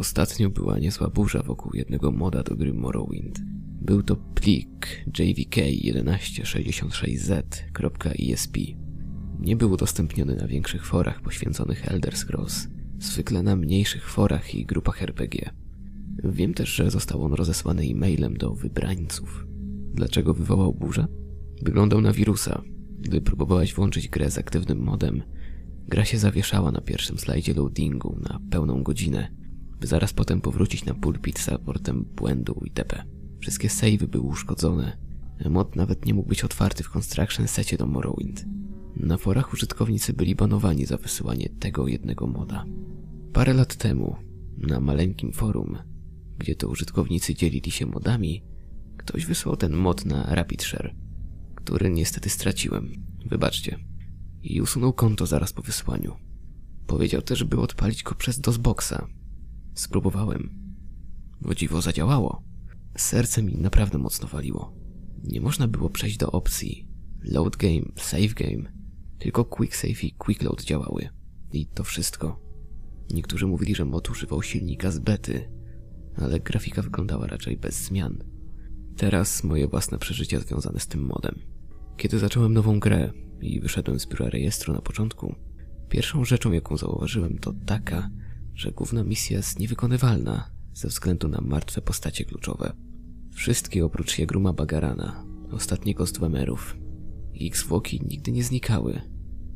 Ostatnio była niezła burza wokół jednego moda do gry Morrowind. Był to plik JVK1166Z.esp. Nie był udostępniony na większych forach poświęconych Elder Scrolls, zwykle na mniejszych forach i grupach RPG. Wiem też, że został on rozesłany e-mailem do wybrańców. Dlaczego wywołał burzę? Wyglądał na wirusa. Gdy próbowałeś włączyć grę z aktywnym modem, gra się zawieszała na pierwszym slajdzie loadingu na pełną godzinę, by zaraz potem powrócić na pulpit z raportem błędu itp. Wszystkie savey były uszkodzone. Mod nawet nie mógł być otwarty w construction secie do Morrowind. Na forach użytkownicy byli banowani za wysyłanie tego jednego moda. Parę lat temu, na maleńkim forum, gdzie to użytkownicy dzielili się modami, ktoś wysłał ten mod na RapidShare, który niestety straciłem. Wybaczcie. I usunął konto zaraz po wysłaniu. Powiedział też, by odpalić go przez DOSBoxa. Spróbowałem. O dziwo zadziałało. Serce mi naprawdę mocno waliło. Nie można było przejść do opcji load game, save game. Tylko quick save i quick load działały. I to wszystko. Niektórzy mówili, że mod używał silnika z bety, ale grafika wyglądała raczej bez zmian. Teraz moje własne przeżycia związane z tym modem. Kiedy zacząłem nową grę i wyszedłem z biura rejestru na początku, pierwszą rzeczą jaką zauważyłem to taka, że główna misja jest niewykonywalna ze względu na martwe postacie kluczowe. Wszystkie oprócz Jagruma Bagarana, ostatniego z Dwemerów. Ich zwłoki nigdy nie znikały,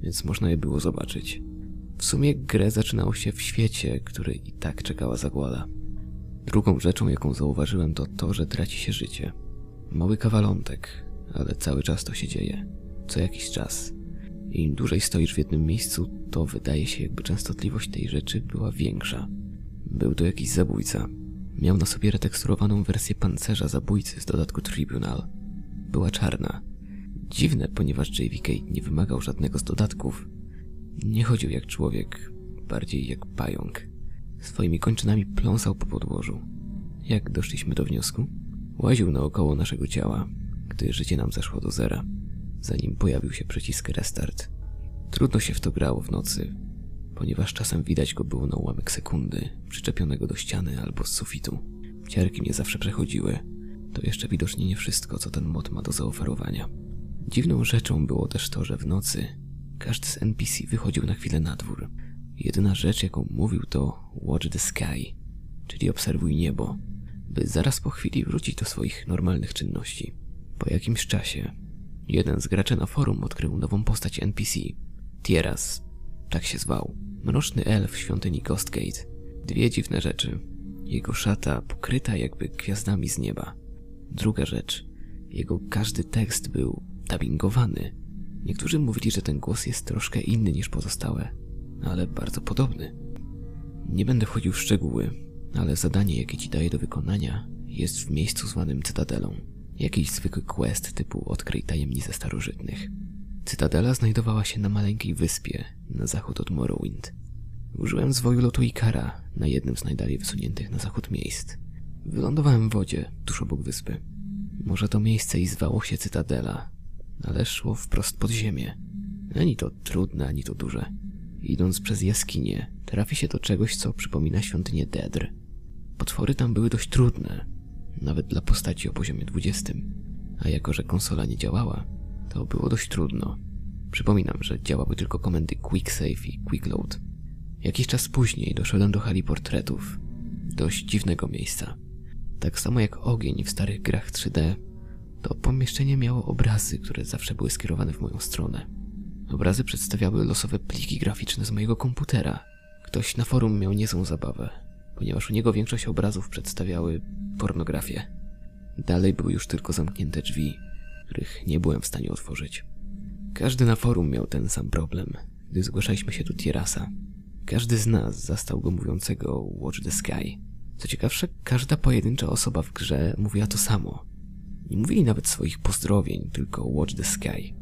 więc można je było zobaczyć. W sumie grę zaczynało się w świecie, który i tak czekała zagłada. Drugą rzeczą, jaką zauważyłem, to to, że traci się życie. Mały kawalątek, ale cały czas to się dzieje. Co jakiś czas. Im dłużej stoisz w jednym miejscu, to wydaje się, jakby częstotliwość tej rzeczy była większa. Był to jakiś zabójca. Miał na sobie reteksturowaną wersję pancerza zabójcy z dodatku Tribunal. Była czarna. Dziwne, ponieważ JVK nie wymagał żadnego z dodatków. Nie chodził jak człowiek, bardziej jak pająk. Swoimi kończynami pląsał po podłożu. Jak doszliśmy do wniosku? Łaził naokoło naszego ciała, gdy życie nam zeszło do zera, zanim pojawił się przycisk restart. Trudno się w to grało w nocy, ponieważ czasem widać go było na ułamek sekundy, przyczepionego do ściany albo z sufitu. Ciarki mnie zawsze przechodziły. To jeszcze widocznie nie wszystko, co ten mod ma do zaoferowania. Dziwną rzeczą było też to, że w nocy każdy z NPC wychodził na chwilę na dwór. Jedyna rzecz, jaką mówił, to watch the sky, czyli obserwuj niebo, by zaraz po chwili wrócić do swoich normalnych czynności. Po jakimś czasie jeden z graczy na forum odkrył nową postać NPC. Tieras, tak się zwał. Mroczny elf świątyni Ghostgate. Dwie dziwne rzeczy. Jego szata pokryta jakby gwiazdami z nieba. Druga rzecz. Jego każdy tekst był dubbingowany. Niektórzy mówili, że ten głos jest troszkę inny niż pozostałe, ale bardzo podobny. Nie będę wchodził w szczegóły, ale zadanie, jakie ci daję do wykonania, jest w miejscu zwanym Cytadelą. Jakiś zwykły quest typu odkryj tajemnice starożytnych. Cytadela znajdowała się na maleńkiej wyspie, na zachód od Morrowind. Użyłem zwoju lotu Ikara na jednym z najdalej wysuniętych na zachód miejsc. Wylądowałem w wodzie, tuż obok wyspy. Może to miejsce i zwało się Cytadela, ale szło wprost pod ziemię. Ani to trudne, ani to duże. Idąc przez jaskinię, trafi się do czegoś, co przypomina świątynię Dedr. Potwory tam były dość trudne, nawet dla postaci o poziomie 20. A jako, że konsola nie działała, to było dość trudno. Przypominam, że działały tylko komendy Quick Save i Quick Load. Jakiś czas później doszedłem do hali portretów. Dość dziwnego miejsca. Tak samo jak ogień w starych grach 3D, to pomieszczenie miało obrazy, które zawsze były skierowane w moją stronę. Obrazy przedstawiały losowe pliki graficzne z mojego komputera. Ktoś na forum miał niezłą zabawę, ponieważ u niego większość obrazów przedstawiały pornografię. Dalej były już tylko zamknięte drzwi, których nie byłem w stanie otworzyć. Każdy na forum miał ten sam problem, gdy zgłaszaliśmy się do Tierasa. Każdy z nas zastał go mówiącego Watch the Sky. Co ciekawsze, każda pojedyncza osoba w grze mówiła to samo. Nie mówili nawet swoich pozdrowień, tylko Watch the Sky.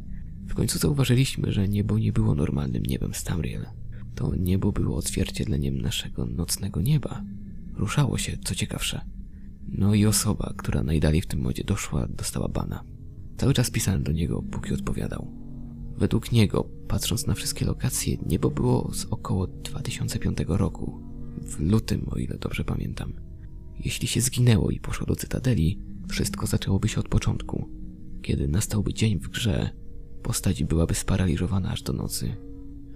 W końcu zauważyliśmy, że niebo nie było normalnym niebem z Tamriel. To niebo było odzwierciedleniem naszego nocnego nieba. Ruszało się, co ciekawsze. No i osoba, która najdalej w tym modzie doszła, dostała bana. Cały czas pisałem do niego, póki odpowiadał. Według niego, patrząc na wszystkie lokacje, niebo było z około 2005 roku. W lutym, o ile dobrze pamiętam. Jeśli się zginęło i poszło do Cytadeli, wszystko zaczęłoby się od początku. Kiedy nastałby dzień w grze, postać byłaby sparaliżowana aż do nocy,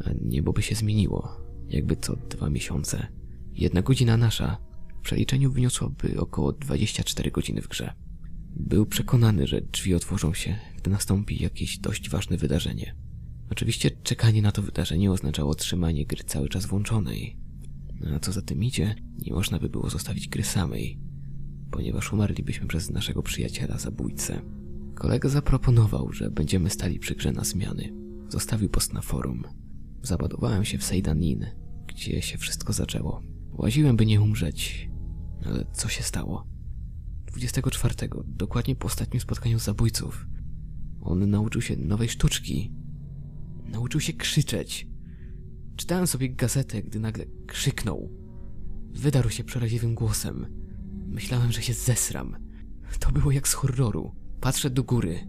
a niebo by się zmieniło, jakby co dwa miesiące. Jedna godzina nasza przeliczeniu wyniosłaby około 24 godziny w grze. Był przekonany, że drzwi otworzą się, gdy nastąpi jakieś dość ważne wydarzenie. Oczywiście czekanie na to wydarzenie oznaczało trzymanie gry cały czas włączonej. A co za tym idzie, nie można by było zostawić gry samej, ponieważ umarlibyśmy przez naszego przyjaciela zabójcę. Kolega zaproponował, że będziemy stali przy grze na zmiany. Zostawił post na forum. Zabadowałem się w Seidanin, gdzie się wszystko zaczęło. Łaziłem, by nie umrzeć. Ale co się stało? 24, dokładnie po ostatnim spotkaniu zabójców. On nauczył się nowej sztuczki. Nauczył się krzyczeć. Czytałem sobie gazetę, gdy nagle krzyknął. Wydarł się przeraźliwym głosem. Myślałem, że się zesram. To było jak z horroru. Patrzę do góry.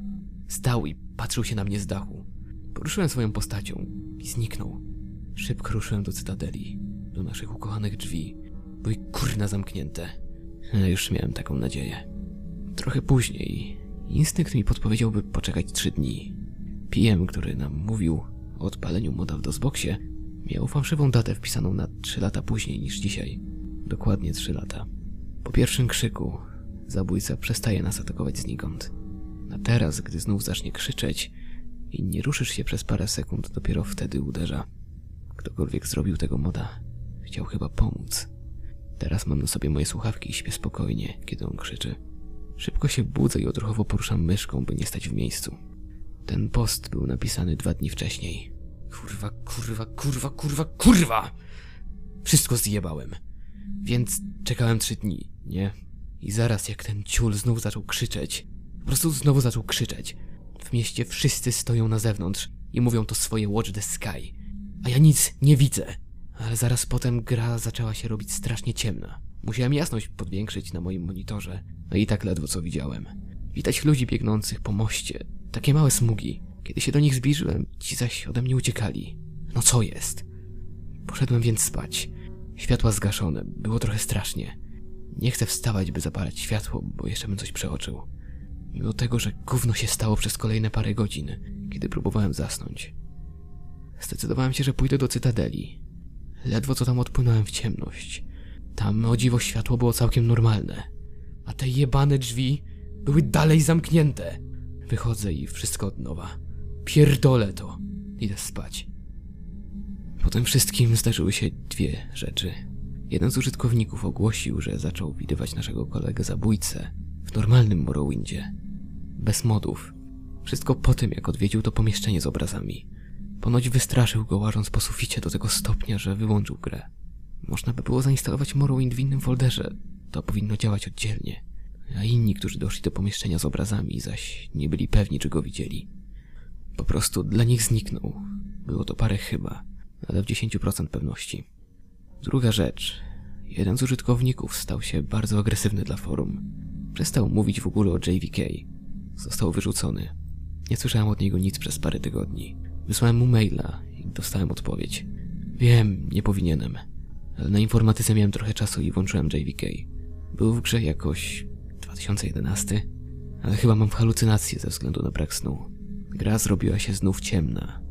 Stał i patrzył się na mnie z dachu. Poruszyłem swoją postacią i zniknął. Szybko ruszyłem do cytadeli, do naszych ukochanych drzwi. Były kurna zamknięte. Ja już miałem taką nadzieję. Trochę później instynkt mi podpowiedział, by poczekać trzy dni. PM, który nam mówił o odpaleniu moda w DOSBoxie, miał fałszywą datę wpisaną na trzy lata później niż dzisiaj. Dokładnie trzy lata. Po pierwszym krzyku zabójca przestaje nas atakować znikąd. A teraz, gdy znów zacznie krzyczeć i nie ruszysz się przez parę sekund, dopiero wtedy uderza. Ktokolwiek zrobił tego moda, chciał chyba pomóc. Teraz mam na sobie moje słuchawki i śpię spokojnie, kiedy on krzyczy. Szybko się budzę i odruchowo poruszam myszką, by nie stać w miejscu. Ten post był napisany dwa dni wcześniej. Kurwa, kurwa, kurwa, kurwa, kurwa! Wszystko zjebałem. Więc czekałem trzy dni, nie? I zaraz jak ten ciul znów zaczął krzyczeć, po prostu znowu zaczął krzyczeć. W mieście wszyscy stoją na zewnątrz i mówią to swoje Watch the Sky. A ja nic nie widzę. Ale zaraz potem gra zaczęła się robić strasznie ciemna. Musiałem jasność podwiększyć na moim monitorze, no i tak ledwo co widziałem. Widać ludzi biegnących po moście, takie małe smugi. Kiedy się do nich zbliżyłem, ci zaś ode mnie uciekali. No co jest? Poszedłem więc spać. Światła zgaszone, było trochę strasznie. Nie chcę wstawać, by zapalać światło, bo jeszcze bym coś przeoczył. Mimo tego, że gówno się stało przez kolejne parę godzin, kiedy próbowałem zasnąć. Zdecydowałem się, że pójdę do Cytadeli. Ledwo co tam odpłynąłem w ciemność. Tam o dziwo światło było całkiem normalne. A te jebane drzwi były dalej zamknięte. Wychodzę i wszystko od nowa. Pierdolę to. Idę spać. Po tym wszystkim zdarzyły się dwie rzeczy. Jeden z użytkowników ogłosił, że zaczął widywać naszego kolegę zabójcę w normalnym Morrowindzie. Bez modów. Wszystko po tym, jak odwiedził to pomieszczenie z obrazami. Ponoć wystraszył go łażąc po suficie do tego stopnia, że wyłączył grę. Można by było zainstalować Morrowind w innym folderze. To powinno działać oddzielnie. A inni, którzy doszli do pomieszczenia z obrazami, zaś nie byli pewni, czy go widzieli. Po prostu dla nich zniknął. Było to parę chyba, ale w 10% pewności. Druga rzecz. Jeden z użytkowników stał się bardzo agresywny dla forum. Przestał mówić w ogóle o JVK. Został wyrzucony. Nie słyszałem od niego nic przez parę tygodni. Wysłałem mu maila i dostałem odpowiedź. Wiem, nie powinienem, ale na informatyce miałem trochę czasu i włączyłem JVK. Był w grze jakoś 2011, ale chyba mam halucynacje ze względu na brak snu. Gra zrobiła się znów ciemna,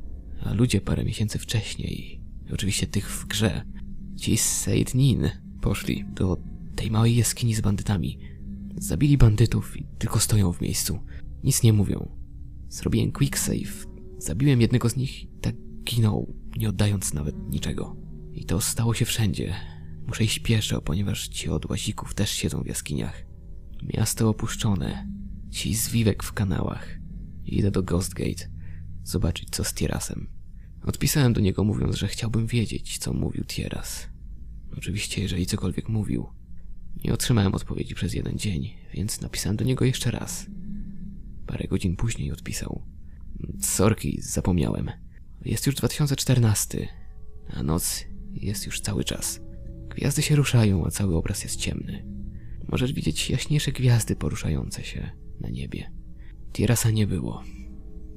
a ludzie parę miesięcy wcześniej, oczywiście tych w grze, ci z Said Nin, poszli do tej małej jaskini z bandytami. Zabili bandytów i tylko stoją w miejscu. Nic nie mówią. Zrobiłem quick save. Zabiłem jednego z nich i tak ginął, nie oddając nawet niczego. I to stało się wszędzie. Muszę iść pieszo, ponieważ ci od łazików też siedzą w jaskiniach. Miasto opuszczone. Ci zwiwek w kanałach. Idę do Ghostgate. Zobaczyć co z Tierasem. Odpisałem do niego mówiąc, że chciałbym wiedzieć, co mówił Tieras. Oczywiście, jeżeli cokolwiek mówił. Nie otrzymałem odpowiedzi przez jeden dzień, więc napisałem do niego jeszcze raz. Parę godzin później odpisał. Sorki, zapomniałem. Jest już 2014, a noc jest już cały czas. Gwiazdy się ruszają, a cały obraz jest ciemny. Możesz widzieć jaśniejsze gwiazdy poruszające się na niebie. Tierasa nie było.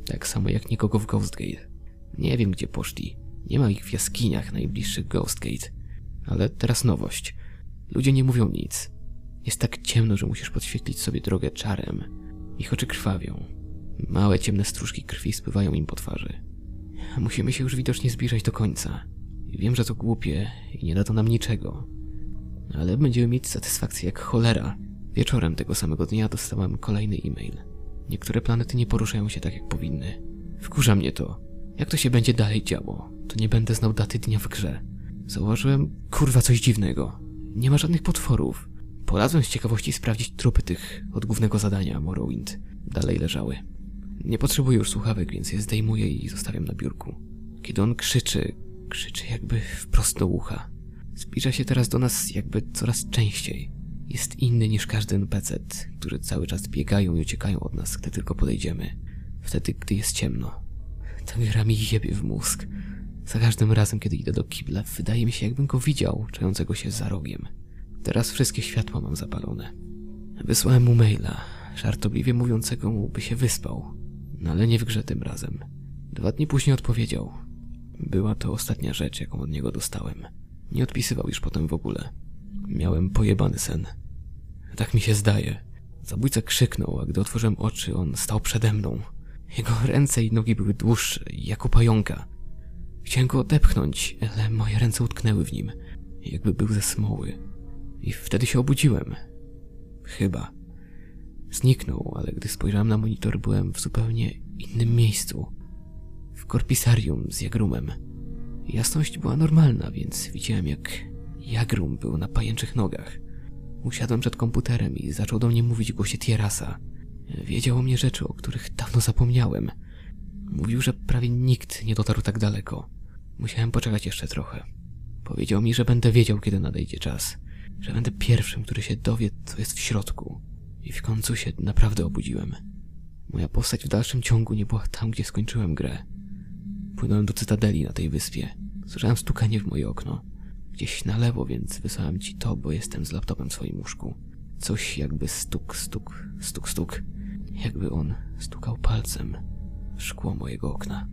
Tak samo jak nikogo w Ghostgate. Nie wiem, gdzie poszli. Nie ma ich w jaskiniach najbliższych Ghostgate. Ale teraz nowość. Ludzie nie mówią nic. Jest tak ciemno, że musisz podświetlić sobie drogę czarem. Ich oczy krwawią. Małe ciemne stróżki krwi spływają im po twarzy. Musimy się już widocznie zbliżać do końca. Wiem, że to głupie i nie da to nam niczego. Ale będziemy mieć satysfakcję jak cholera. Wieczorem tego samego dnia dostałem kolejny e-mail. Niektóre planety nie poruszają się tak, jak powinny. Wkurza mnie to. Jak to się będzie dalej działo? To nie będę znał daty dnia w grze. Zauważyłem, kurwa, coś dziwnego. Nie ma żadnych potworów. Polazłem z ciekawości sprawdzić trupy tych od głównego zadania Morrowind. Dalej leżały. Nie potrzebuję już słuchawek, więc je zdejmuję i zostawiam na biurku. Kiedy on krzyczy, krzyczy jakby wprost do ucha. Zbliża się teraz do nas jakby coraz częściej. Jest inny niż każdy NPC, którzy cały czas biegają i uciekają od nas, gdy tylko podejdziemy. Wtedy, gdy jest ciemno. Ta gra mi jebie w mózg. Za każdym razem, kiedy idę do kibla, wydaje mi się, jakbym go widział, czującego się za rogiem. Teraz wszystkie światła mam zapalone. Wysłałem mu maila, żartobliwie mówiącego mu, by się wyspał. No ale nie w grze tym razem. Dwa dni później odpowiedział. Była to ostatnia rzecz, jaką od niego dostałem. Nie odpisywał już potem w ogóle. Miałem pojebany sen. Tak mi się zdaje. Zabójca krzyknął, a gdy otworzyłem oczy, on stał przede mną. Jego ręce i nogi były dłuższe, jak u pająka. Chciałem go odepchnąć, ale moje ręce utknęły w nim, jakby był ze smoły. I wtedy się obudziłem. Chyba. Zniknął, ale gdy spojrzałem na monitor, byłem w zupełnie innym miejscu. W korpisarium z Jagrumem. Jasność była normalna, więc widziałem jak Jagrum był na pajęczych nogach. Usiadłem przed komputerem i zaczął do mnie mówić głosie Tierasa. Wiedział o mnie rzeczy, o których dawno zapomniałem. Mówił, że prawie nikt nie dotarł tak daleko. Musiałem poczekać jeszcze trochę. Powiedział mi, że będę wiedział, kiedy nadejdzie czas. Że będę pierwszym, który się dowie, co jest w środku. I w końcu się naprawdę obudziłem. Moja postać w dalszym ciągu nie była tam, gdzie skończyłem grę. Płynąłem do cytadeli na tej wyspie. Słyszałem stukanie w moje okno. Gdzieś na lewo, więc wysłałem ci to, bo jestem z laptopem w swoim łóżku. Coś jakby stuk, stuk, stuk, stuk. Jakby on stukał palcem w szkło mojego okna.